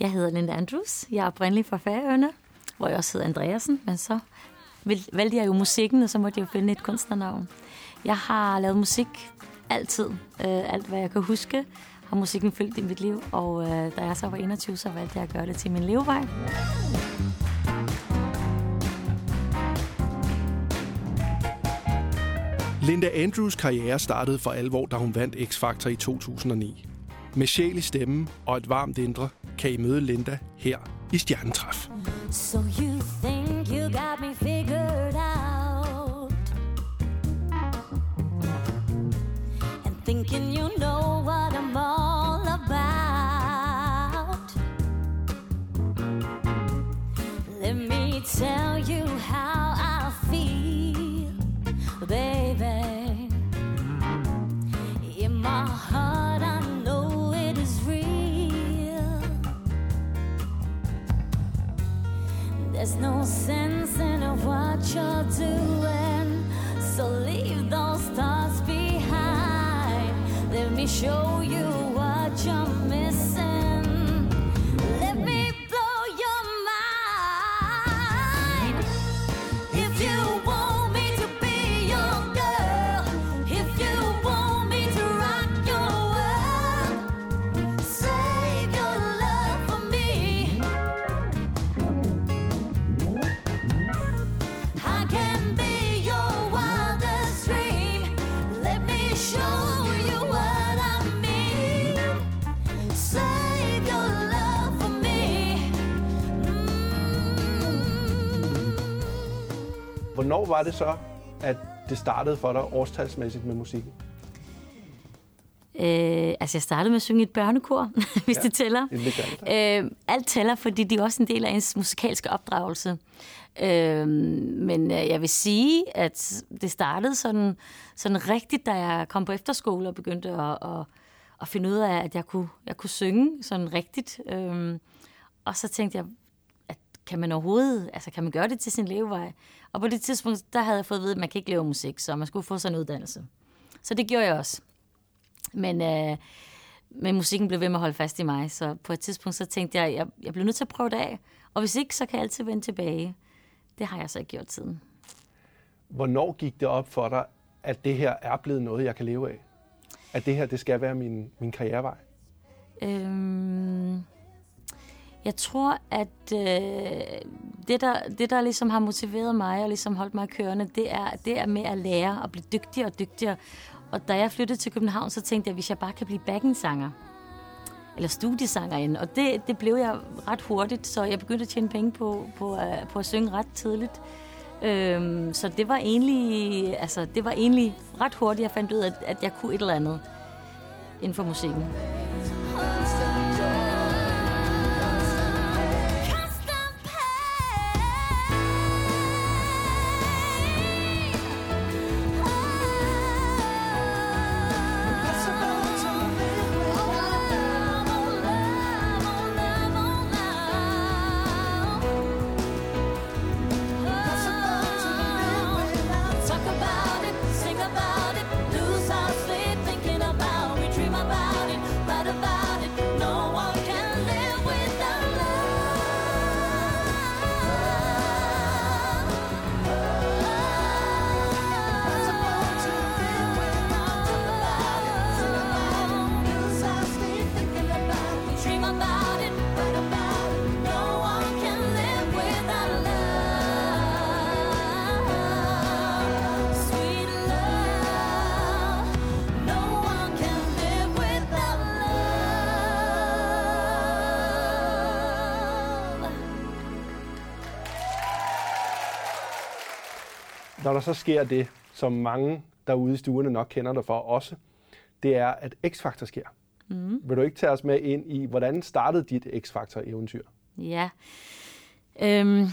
Jeg hedder Linda Andrews. Jeg er oprindelig fra Færøerne, hvor jeg også hedder Andreasen, men så valgte jeg jo musikken, og så måtte jeg jo finde et kunstnernavn. Jeg har lavet musik altid. Øh, alt, hvad jeg kan huske, har musikken fyldt i mit liv. Og øh, da jeg så var 21, så valgte jeg at gøre det til min levevej. Linda Andrews karriere startede for alvor, da hun vandt X-Factor i 2009. Med sjæl i stemmen og et varmt indre, kan I møde Linda her i Stjernetræf. So you think you got me figured out? And thinking you know what I'm all about? Let me tell you how I feel, There's no sense in what you're doing. So leave those thoughts behind. Let me show you what you're Hvornår var det så, at det startede for dig årstalsmæssigt med musikken? Øh, altså, jeg startede med at synge i et børnekor, hvis Ja, det tæller. det. Øh, alt tæller, fordi det er også en del af ens musikalske opdragelse. Øh, men øh, jeg vil sige, at det startede sådan, sådan rigtigt, da jeg kom på efterskole og begyndte at, at, at finde ud af, at jeg kunne, jeg kunne synge sådan rigtigt. Øh, og så tænkte jeg, kan man overhovedet, altså kan man gøre det til sin levevej? Og på det tidspunkt, der havde jeg fået at vide, at man kan ikke lave musik, så man skulle få sådan en uddannelse. Så det gjorde jeg også. Men, øh, men musikken blev ved med at holde fast i mig, så på et tidspunkt så tænkte jeg, at jeg, jeg bliver nødt til at prøve det af. Og hvis ikke, så kan jeg altid vende tilbage. Det har jeg så ikke gjort siden. Hvornår gik det op for dig, at det her er blevet noget, jeg kan leve af? At det her, det skal være min, min karrierevej? Øhm, jeg tror, at øh, det, der, det, der ligesom har motiveret mig og ligesom holdt mig kørende, det er, det er med at lære og blive dygtigere og dygtigere. Og da jeg flyttede til København, så tænkte jeg, at hvis jeg bare kan blive backingsanger, eller studiesangerinde, og det, det blev jeg ret hurtigt, så jeg begyndte at tjene penge på, på, øh, på at synge ret tidligt. Øhm, så det var egentlig, altså, det var egentlig ret hurtigt, jeg fandt ud af, at, at jeg kunne et eller andet inden for musikken. Når der så sker det, som mange derude i stuerne nok kender dig for også, det er, at X-Factor sker. Mm. Vil du ikke tage os med ind i, hvordan startede dit X-Factor-eventyr? Ja. Øhm,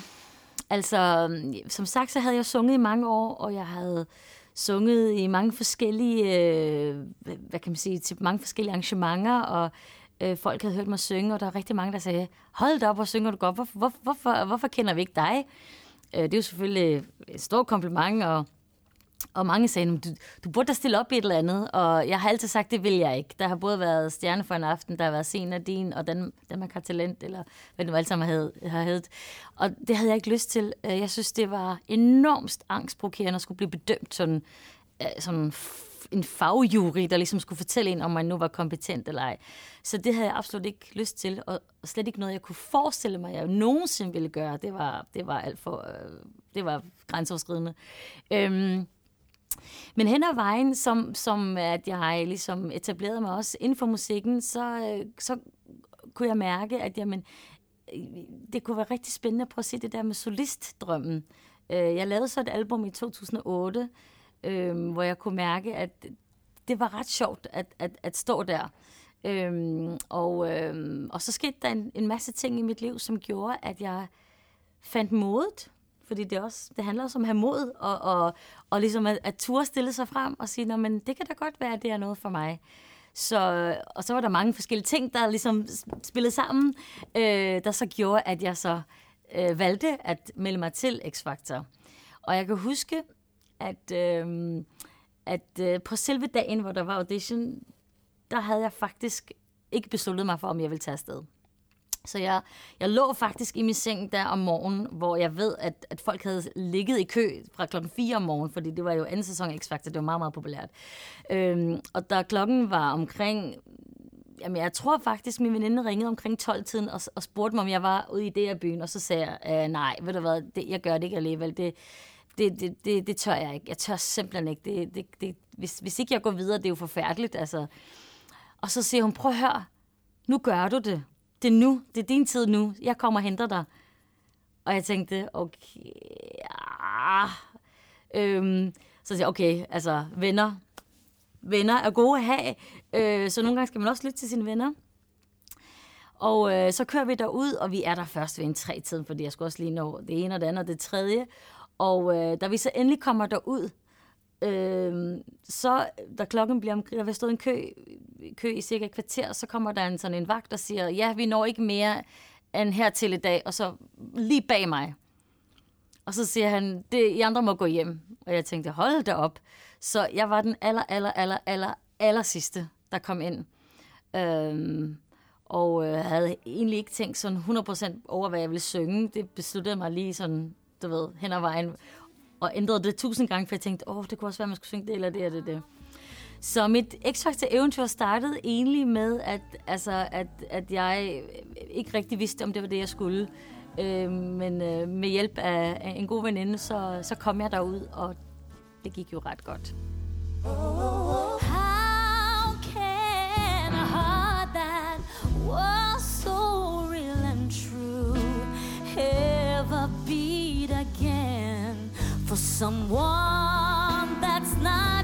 altså, som sagt, så havde jeg sunget i mange år, og jeg havde sunget i mange forskellige, øh, hvad kan man sige, til mange forskellige arrangementer, og øh, folk havde hørt mig synge, og der var rigtig mange, der sagde, hold da op, hvor synger du godt, hvorfor, hvor, hvorfor, hvorfor kender vi ikke dig? Øh, det er jo selvfølgelig øh, et stort kompliment, og Og mange sagde, du, du burde da stille op i et eller andet. Og jeg har altid sagt, det vil jeg ikke. Der har både været Stjerne for en aften, der har været Sen og Din, og Dan, Danmark har talent, eller hvad det nu alt sammen har har heddet. Og det havde jeg ikke lyst til. Øh, jeg synes, det var enormt angstprovokerende at skulle blive bedømt sådan, øh, sådan en fagjury, der ligesom skulle fortælle en, om man nu var kompetent eller ej. Så det havde jeg absolut ikke lyst til, og slet ikke noget, jeg kunne forestille mig, jeg nogensinde ville gøre. Det var, det var alt for, øh, det var grænseoverskridende. Øhm, men hen ad vejen, som, som at jeg ligesom etablerede mig også inden for musikken, så, øh, så kunne jeg mærke, at jamen, øh, det kunne være rigtig spændende at prøve at se det der med solistdrømmen. Øh, jeg lavede så et album i 2008, øh, hvor jeg kunne mærke, at det var ret sjovt at, at, at stå der. Øhm, og, øhm, og så skete der en, en masse ting i mit liv, som gjorde, at jeg fandt modet. Fordi det, også, det handler også om at have mod, og, og, og ligesom at, at turde stille sig frem og sige, men det kan da godt være, at det er noget for mig. Så, og så var der mange forskellige ting, der ligesom spillede sammen, øh, der så gjorde, at jeg så øh, valgte at melde mig til X-Factor. Og jeg kan huske, at, øh, at øh, på selve dagen, hvor der var audition, der havde jeg faktisk ikke besluttet mig for, om jeg ville tage afsted. Så jeg, jeg lå faktisk i min seng der om morgenen, hvor jeg ved, at, at folk havde ligget i kø fra klokken 4 om morgenen, fordi det var jo anden sæson af X-Factor, det var meget, meget populært. Øhm, og da klokken var omkring Jamen, jeg tror faktisk, min veninde ringede omkring 12-tiden og, og spurgte mig, om jeg var ude i det her byen, og så sagde jeg, øh, nej, ved du hvad, det, jeg gør det ikke alligevel. Det, det, det, det, det tør jeg ikke. Jeg tør simpelthen ikke. Det, det, det, hvis, hvis ikke jeg går videre, det er jo forfærdeligt. Altså. Og så siger hun, prøv at høre, nu gør du det. Det er nu. Det er din tid nu. Jeg kommer og henter dig. Og jeg tænkte, okay, ah. øhm, så siger jeg, okay, altså venner, venner er gode at have, øh, så nogle gange skal man også lytte til sine venner. Og øh, så kører vi derud, og vi er der først ved en tre tiden, fordi jeg skulle også lige nå det ene og det andet og det tredje. Og øh, da vi så endelig kommer derud, øh, så da klokken bliver omkring, der vil stå en kø, kø i cirka et kvarter, så kommer der en sådan en vagt, og siger, ja, vi når ikke mere end hertil i dag, og så lige bag mig. Og så siger han, det, I andre må gå hjem. Og jeg tænkte, hold da op. Så jeg var den aller, aller, aller, aller, aller sidste, der kom ind. Øhm, og øh, havde egentlig ikke tænkt sådan 100% over, hvad jeg ville synge. Det besluttede mig lige sådan, du ved, hen ad vejen. Og ændrede det tusind gange, for jeg tænkte, åh, det kunne også være, man skulle synge det eller det eller det. Så mit X-Factor eventyr startede egentlig med, at, altså, at, at jeg ikke rigtig vidste, om det var det, jeg skulle. Øh, men øh, med hjælp af, af en god veninde, så, så kom jeg derud, og det gik jo ret godt. How can I heart that was for someone that's not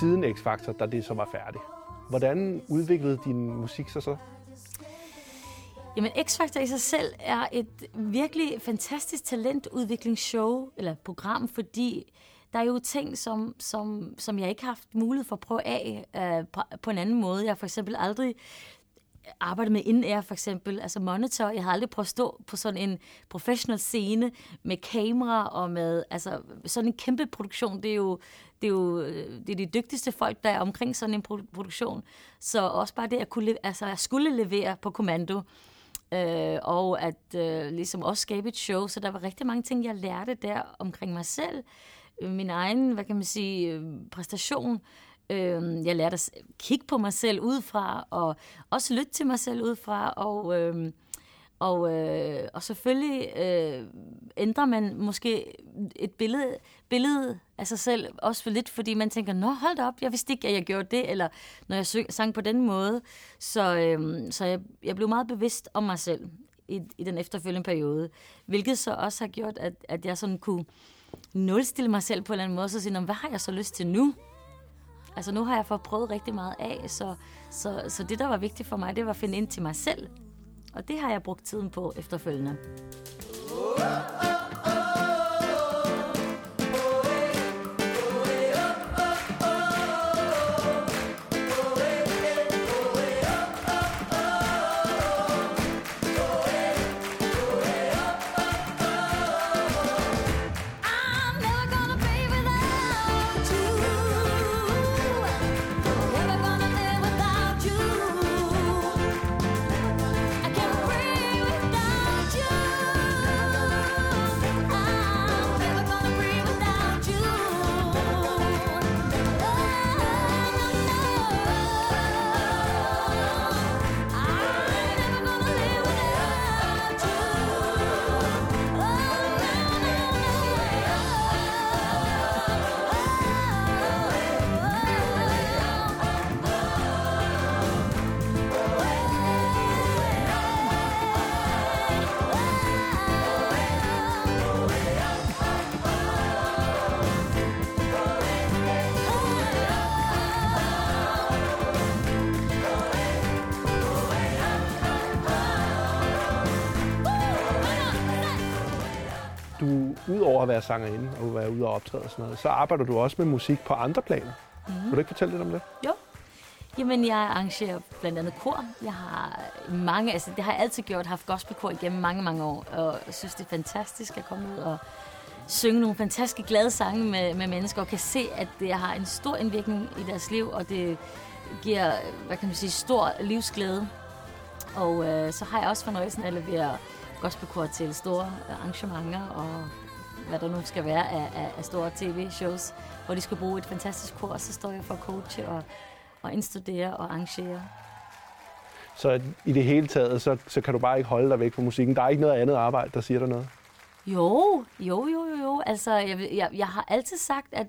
Siden X-Factor, da det så var færdigt, hvordan udviklede din musik sig så? Jamen, X-Factor i sig selv er et virkelig fantastisk talentudviklingsshow, eller program, fordi der er jo ting, som, som, som jeg ikke har haft mulighed for at prøve af øh, på, på en anden måde. Jeg har for eksempel aldrig arbejdet med in-air, for eksempel, altså monitor. Jeg har aldrig prøvet at stå på sådan en professional scene med kamera og med, altså sådan en kæmpe produktion. Det er jo, det er jo øh, det er de dygtigste folk, der er omkring sådan en produktion. Så også bare det, at, kunne, altså, jeg skulle levere på kommando. øh, og at øh, ligesom også skabe et show. Så der var rigtig mange ting, jeg lærte der omkring mig selv. Min egen, hvad kan man sige, øh, præstation. Øh, jeg lærte at kigge på mig selv udefra, og også lytte til mig selv udefra, og... Øh, og, øh, og selvfølgelig øh, ændrer man måske et billede, billede af sig selv, også for lidt, fordi man tænker, nå hold da op, jeg vidste ikke, at jeg gjorde det, eller når jeg sang på den måde. Så, øh, så jeg, jeg blev meget bevidst om mig selv i, i den efterfølgende periode, hvilket så også har gjort, at, at jeg sådan kunne nulstille mig selv på en eller anden måde, og så sige, hvad har jeg så lyst til nu? Altså nu har jeg fået prøvet rigtig meget af, så, så, så det, der var vigtigt for mig, det var at finde ind til mig selv. Og det har jeg brugt tiden på efterfølgende. I'm være sangerinde og være ude og optræde og sådan noget, så arbejder du også med musik på andre planer. Mm. Vil du ikke fortælle lidt om det? Jo. Jamen, jeg arrangerer blandt andet kor. Jeg har mange, altså det har jeg altid gjort, haft gospelkor igennem mange, mange år, og jeg synes, det er fantastisk at komme ud og synge nogle fantastiske glade sange med, med mennesker, og kan se, at det har en stor indvirkning i deres liv, og det giver, hvad kan man sige, stor livsglæde. Og øh, så har jeg også fornøjelsen af at levere gospelkor til store arrangementer, og hvad der nu skal være af, af, af store tv-shows, hvor de skal bruge et fantastisk kor, så står jeg for at coache og, og instudere og arrangere. Så i det hele taget, så, så kan du bare ikke holde dig væk fra musikken. Der er ikke noget andet arbejde, der siger dig noget. Jo, jo, jo, jo, jo. Altså, jeg, jeg, jeg har altid sagt, at,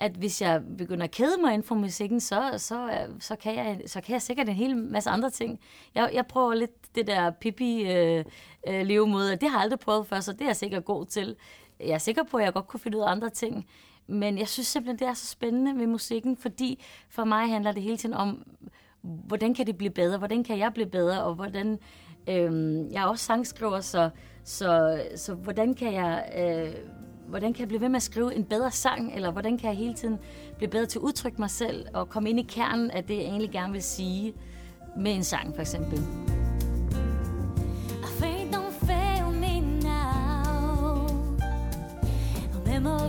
at hvis jeg begynder at kede mig inden for musikken, så, så, så, kan jeg, så kan jeg sikkert en hel masse andre ting. Jeg, jeg prøver lidt det der pippi øh, øh, levemåde. Det har jeg aldrig prøvet før, så det er jeg sikkert god til. Jeg er sikker på, at jeg godt kunne finde ud af andre ting. Men jeg synes simpelthen, det er så spændende med musikken, fordi for mig handler det hele tiden om, hvordan kan det blive bedre? Hvordan kan jeg blive bedre? Og hvordan... Øhm, jeg er også sangskriver, så, så, så hvordan kan jeg... Øh, hvordan kan jeg blive ved med at skrive en bedre sang, eller hvordan kan jeg hele tiden blive bedre til at udtrykke mig selv, og komme ind i kernen af det, jeg egentlig gerne vil sige med en sang, for eksempel.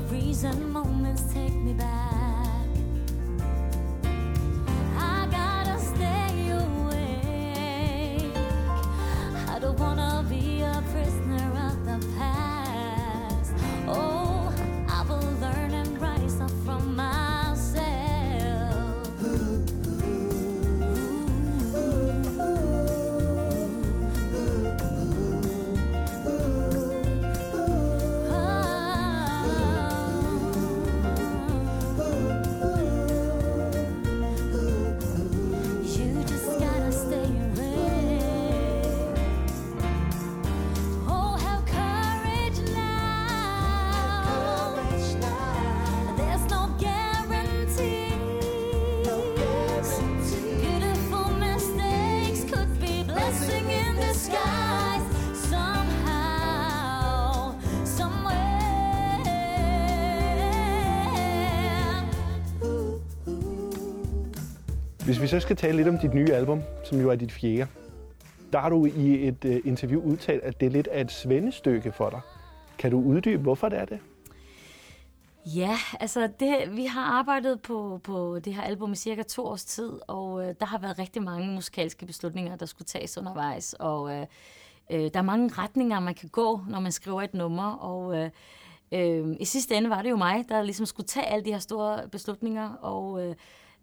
Memories and Hvis vi så skal tale lidt om dit nye album, som jo er dit fjerde, der har du i et uh, interview udtalt, at det er lidt af et svendestykke for dig. Kan du uddybe, hvorfor det er det? Ja, altså det, vi har arbejdet på, på det her album i cirka to års tid, og øh, der har været rigtig mange musikalske beslutninger, der skulle tages undervejs, og øh, øh, der er mange retninger, man kan gå, når man skriver et nummer, og øh, øh, i sidste ende var det jo mig, der ligesom skulle tage alle de her store beslutninger, og, øh,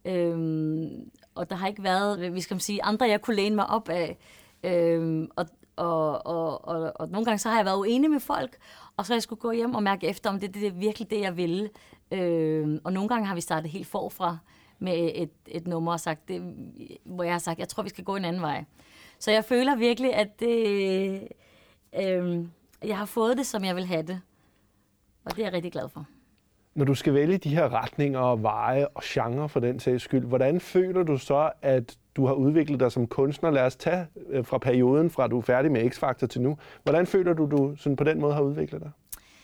Øhm, og der har ikke været, vi skal sige, andre, jeg kunne læne mig op af, Øhm, og, og, og, og, og nogle gange så har jeg været uenig med folk, og så har jeg skulle gå hjem og mærke efter, om det, det er virkelig det, jeg ville. Øhm, og nogle gange har vi startet helt forfra med et, et nummer, og sagt det, hvor jeg har sagt, jeg tror, vi skal gå en anden vej. Så jeg føler virkelig, at det, øh, jeg har fået det, som jeg vil have det. Og det er jeg rigtig glad for. Når du skal vælge de her retninger og veje og genre for den sags skyld, hvordan føler du så, at du har udviklet dig som kunstner? Lad os tage øh, fra perioden, fra du er færdig med X-Factor til nu. Hvordan føler du, du sådan på den måde har udviklet dig?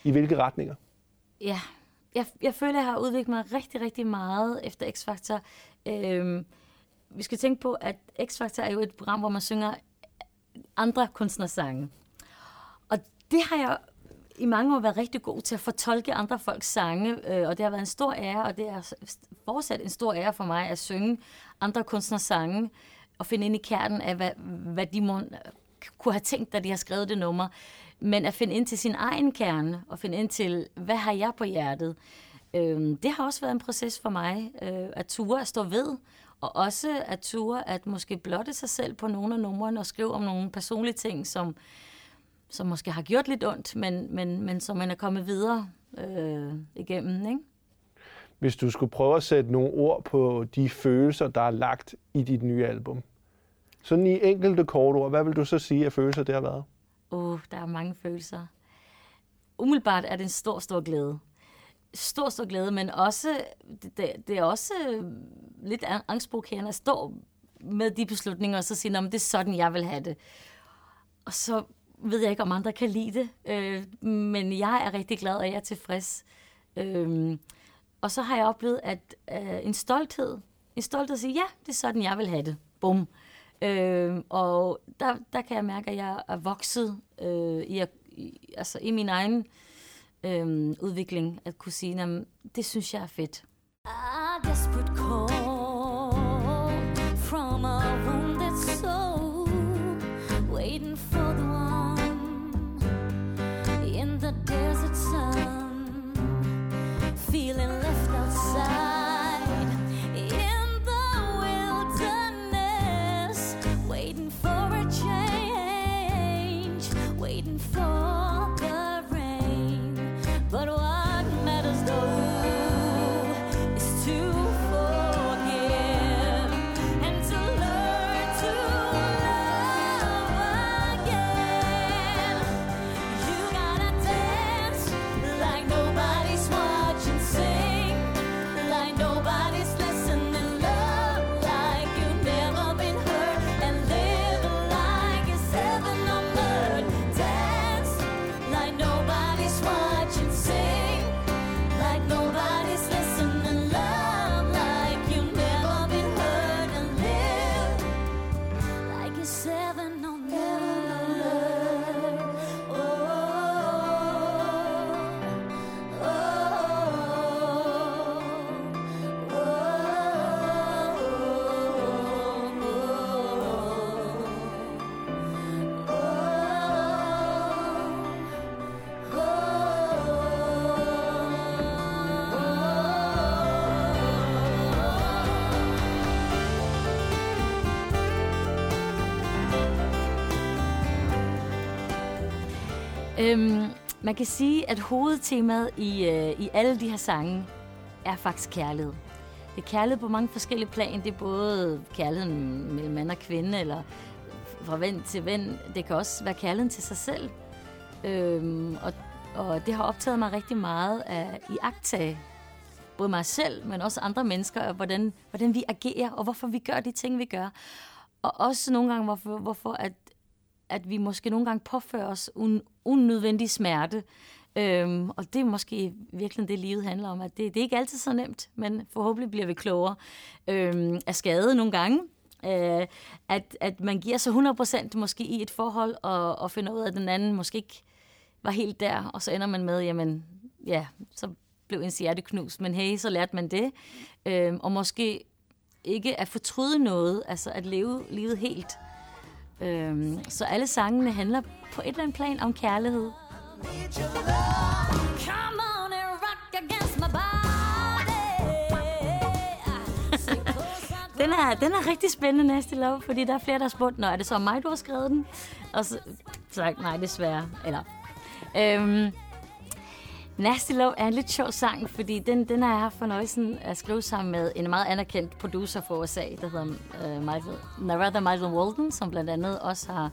I hvilke retninger? Ja, jeg, jeg føler, jeg har udviklet mig rigtig, rigtig meget efter X-Factor. Øhm, vi skal tænke på, at X-Factor er jo et program, hvor man synger andre kunstnersange. Og det har jeg i mange år været rigtig god til at fortolke andre folks sange, øh, og det har været en stor ære, og det er fortsat en stor ære for mig at synge andre kunstners sange, og finde ind i kernen af, hvad, hvad de må, øh, kunne have tænkt, da de har skrevet det nummer. Men at finde ind til sin egen kerne, og finde ind til, hvad har jeg på hjertet? Øh, det har også været en proces for mig, øh, at ture at stå ved, og også at ture at måske blotte sig selv på nogle af numrene, og skrive om nogle personlige ting, som som måske har gjort lidt ondt, men, men, men som man er kommet videre øh, igennem. Ikke? Hvis du skulle prøve at sætte nogle ord på de følelser, der er lagt i dit nye album. Sådan i enkelte korte ord, hvad vil du så sige, at følelser det har været? Åh, oh, der er mange følelser. Umiddelbart er det en stor, stor glæde. Stor, stor glæde, men også, det, det er også lidt angstprovokerende at stå med de beslutninger, og så sige, at det er sådan, jeg vil have det. Og så ved jeg ikke, om andre kan lide det, øh, men jeg er rigtig glad, og jeg er tilfreds. Øh, og så har jeg oplevet at øh, en stolthed, en stolthed at sige, ja, det er sådan, jeg vil have det. Bum. Øh, og der, der kan jeg mærke, at jeg er vokset øh, i, i, altså i min egen øh, udvikling, at kunne sige, at det synes jeg er fedt. Ah, Øhm, man kan sige, at hovedtemaet i, øh, i alle de her sange er faktisk kærlighed. Det er kærlighed på mange forskellige plan. Det er både kærligheden mellem mand og kvinde, eller fra ven til ven. Det kan også være kærligheden til sig selv. Øhm, og, og det har optaget mig rigtig meget af i agtage både mig selv, men også andre mennesker, og hvordan, hvordan vi agerer, og hvorfor vi gør de ting, vi gør. Og også nogle gange, hvorfor, hvorfor at, at vi måske nogle gange påfører os un, unødvendig smerte. Øhm, og det er måske virkelig det, livet handler om. At det, det er ikke altid så nemt, men forhåbentlig bliver vi klogere øhm, af skade nogle gange. Øh, at, at man giver sig 100% måske i et forhold, og, og finder ud af, at den anden måske ikke var helt der, og så ender man med, jamen, ja, så blev ens hjerte knust, men hey, så lærte man det. Øhm, og måske ikke at fortryde noget, altså at leve livet helt. Øhm, så alle sangene handler på et eller andet plan om kærlighed. Den er, den er rigtig spændende, Nasty Love, fordi der er flere, der har spurgt, Nå, er det så mig, du har skrevet den? Og så sagt, nej, desværre. Eller, øhm, Nasty Love er en lidt sjov sang, fordi den, den har jeg haft fornøjelsen at skrive sammen med en meget anerkendt producer fra USA, der hedder uh, Michael, Narada Michael Walden, som blandt andet også har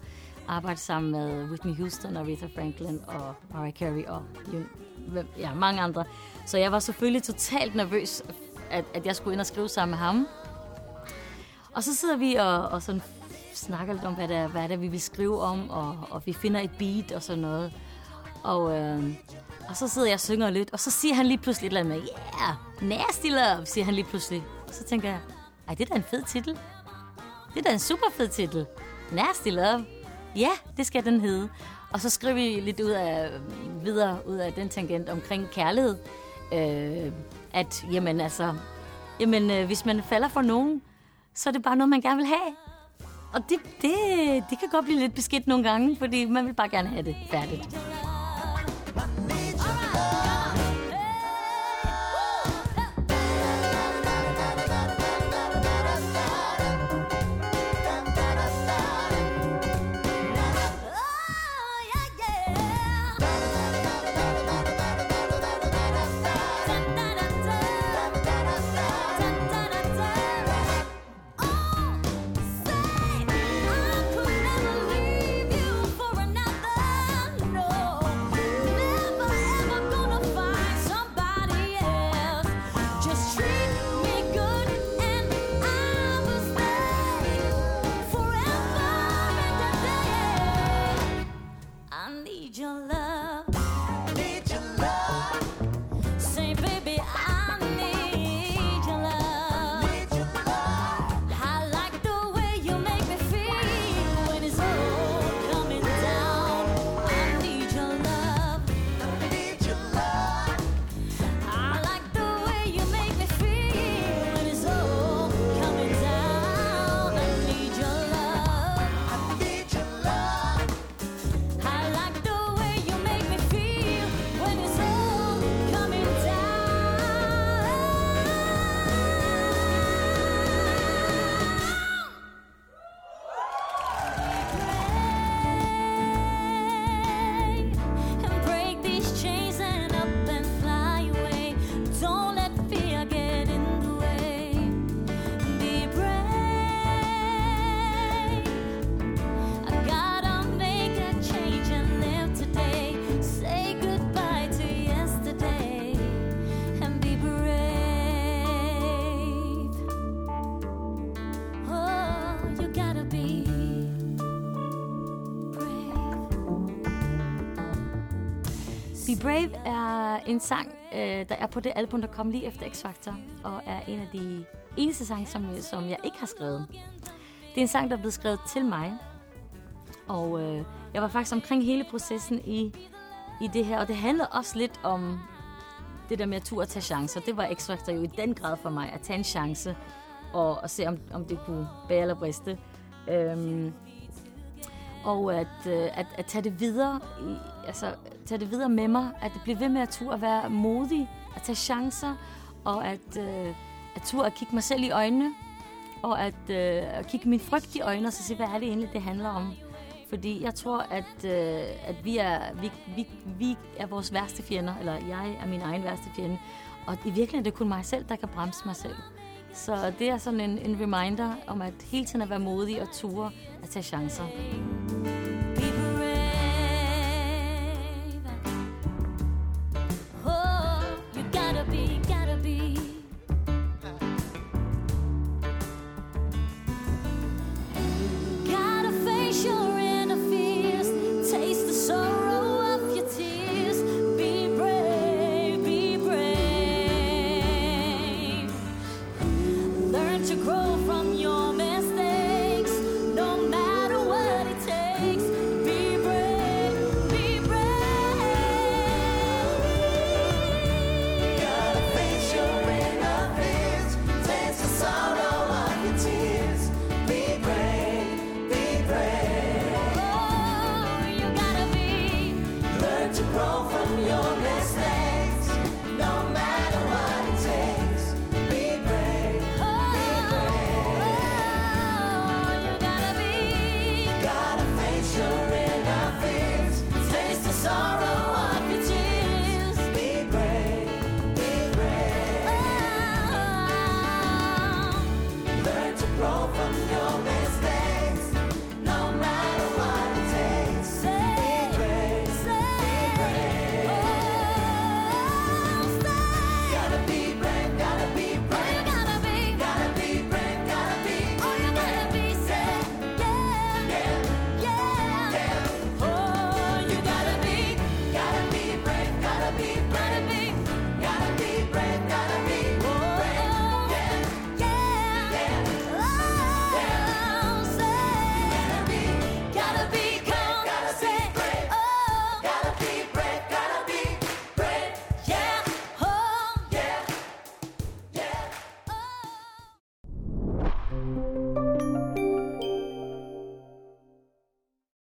arbejdet sammen med Whitney Houston og Aretha Franklin og Mariah Carey og ja, mange andre. Så jeg var selvfølgelig totalt nervøs, at, at jeg skulle ind og skrive sammen med ham. Og så sidder vi og, og sådan snakker lidt om, hvad det er, hvad det er, vi vil skrive om, og, og vi finder et beat og sådan noget. Og, øh, og så sidder jeg og synger lidt, og så siger han lige pludselig et eller andet med, yeah, nasty love, siger han lige pludselig. Og så tænker jeg, ej, det er da en fed titel. Det er da en super fed titel. Nasty love. Ja, det skal den hedde. Og så skriver vi lidt ud af, videre ud af den tangent omkring kærlighed. Øh, at, jamen altså, jamen, øh, hvis man falder for nogen, så er det bare noget, man gerne vil have. Og det, det, det kan godt blive lidt beskidt nogle gange, fordi man vil bare gerne have det færdigt. Brave er en sang, øh, der er på det album, der kom lige efter X-Factor, og er en af de eneste sange, som, øh, som jeg ikke har skrevet. Det er en sang, der er blevet skrevet til mig, og øh, jeg var faktisk omkring hele processen i, i det her, og det handlede også lidt om det der med at turde tage chancer. Det var X-Factor jo i den grad for mig, at tage en chance og, og se, om, om det kunne bære eller briste. Øhm, og at, øh, at, at tage det videre, i, altså tage det videre med mig, at blive ved med at turde at være modig, at tage chancer, og at, øh, at turde at kigge mig selv i øjnene, og at, øh, at kigge min frygt i øjnene, og så se, hvad er det egentlig, det handler om. Fordi jeg tror, at, øh, at vi, er, vi, vi, vi er vores værste fjender, eller jeg er min egen værste fjende. Og i virkeligheden er det kun mig selv, der kan bremse mig selv. Så det er sådan en, en reminder om at hele tiden at være modig og ture at tage chancer. to grow from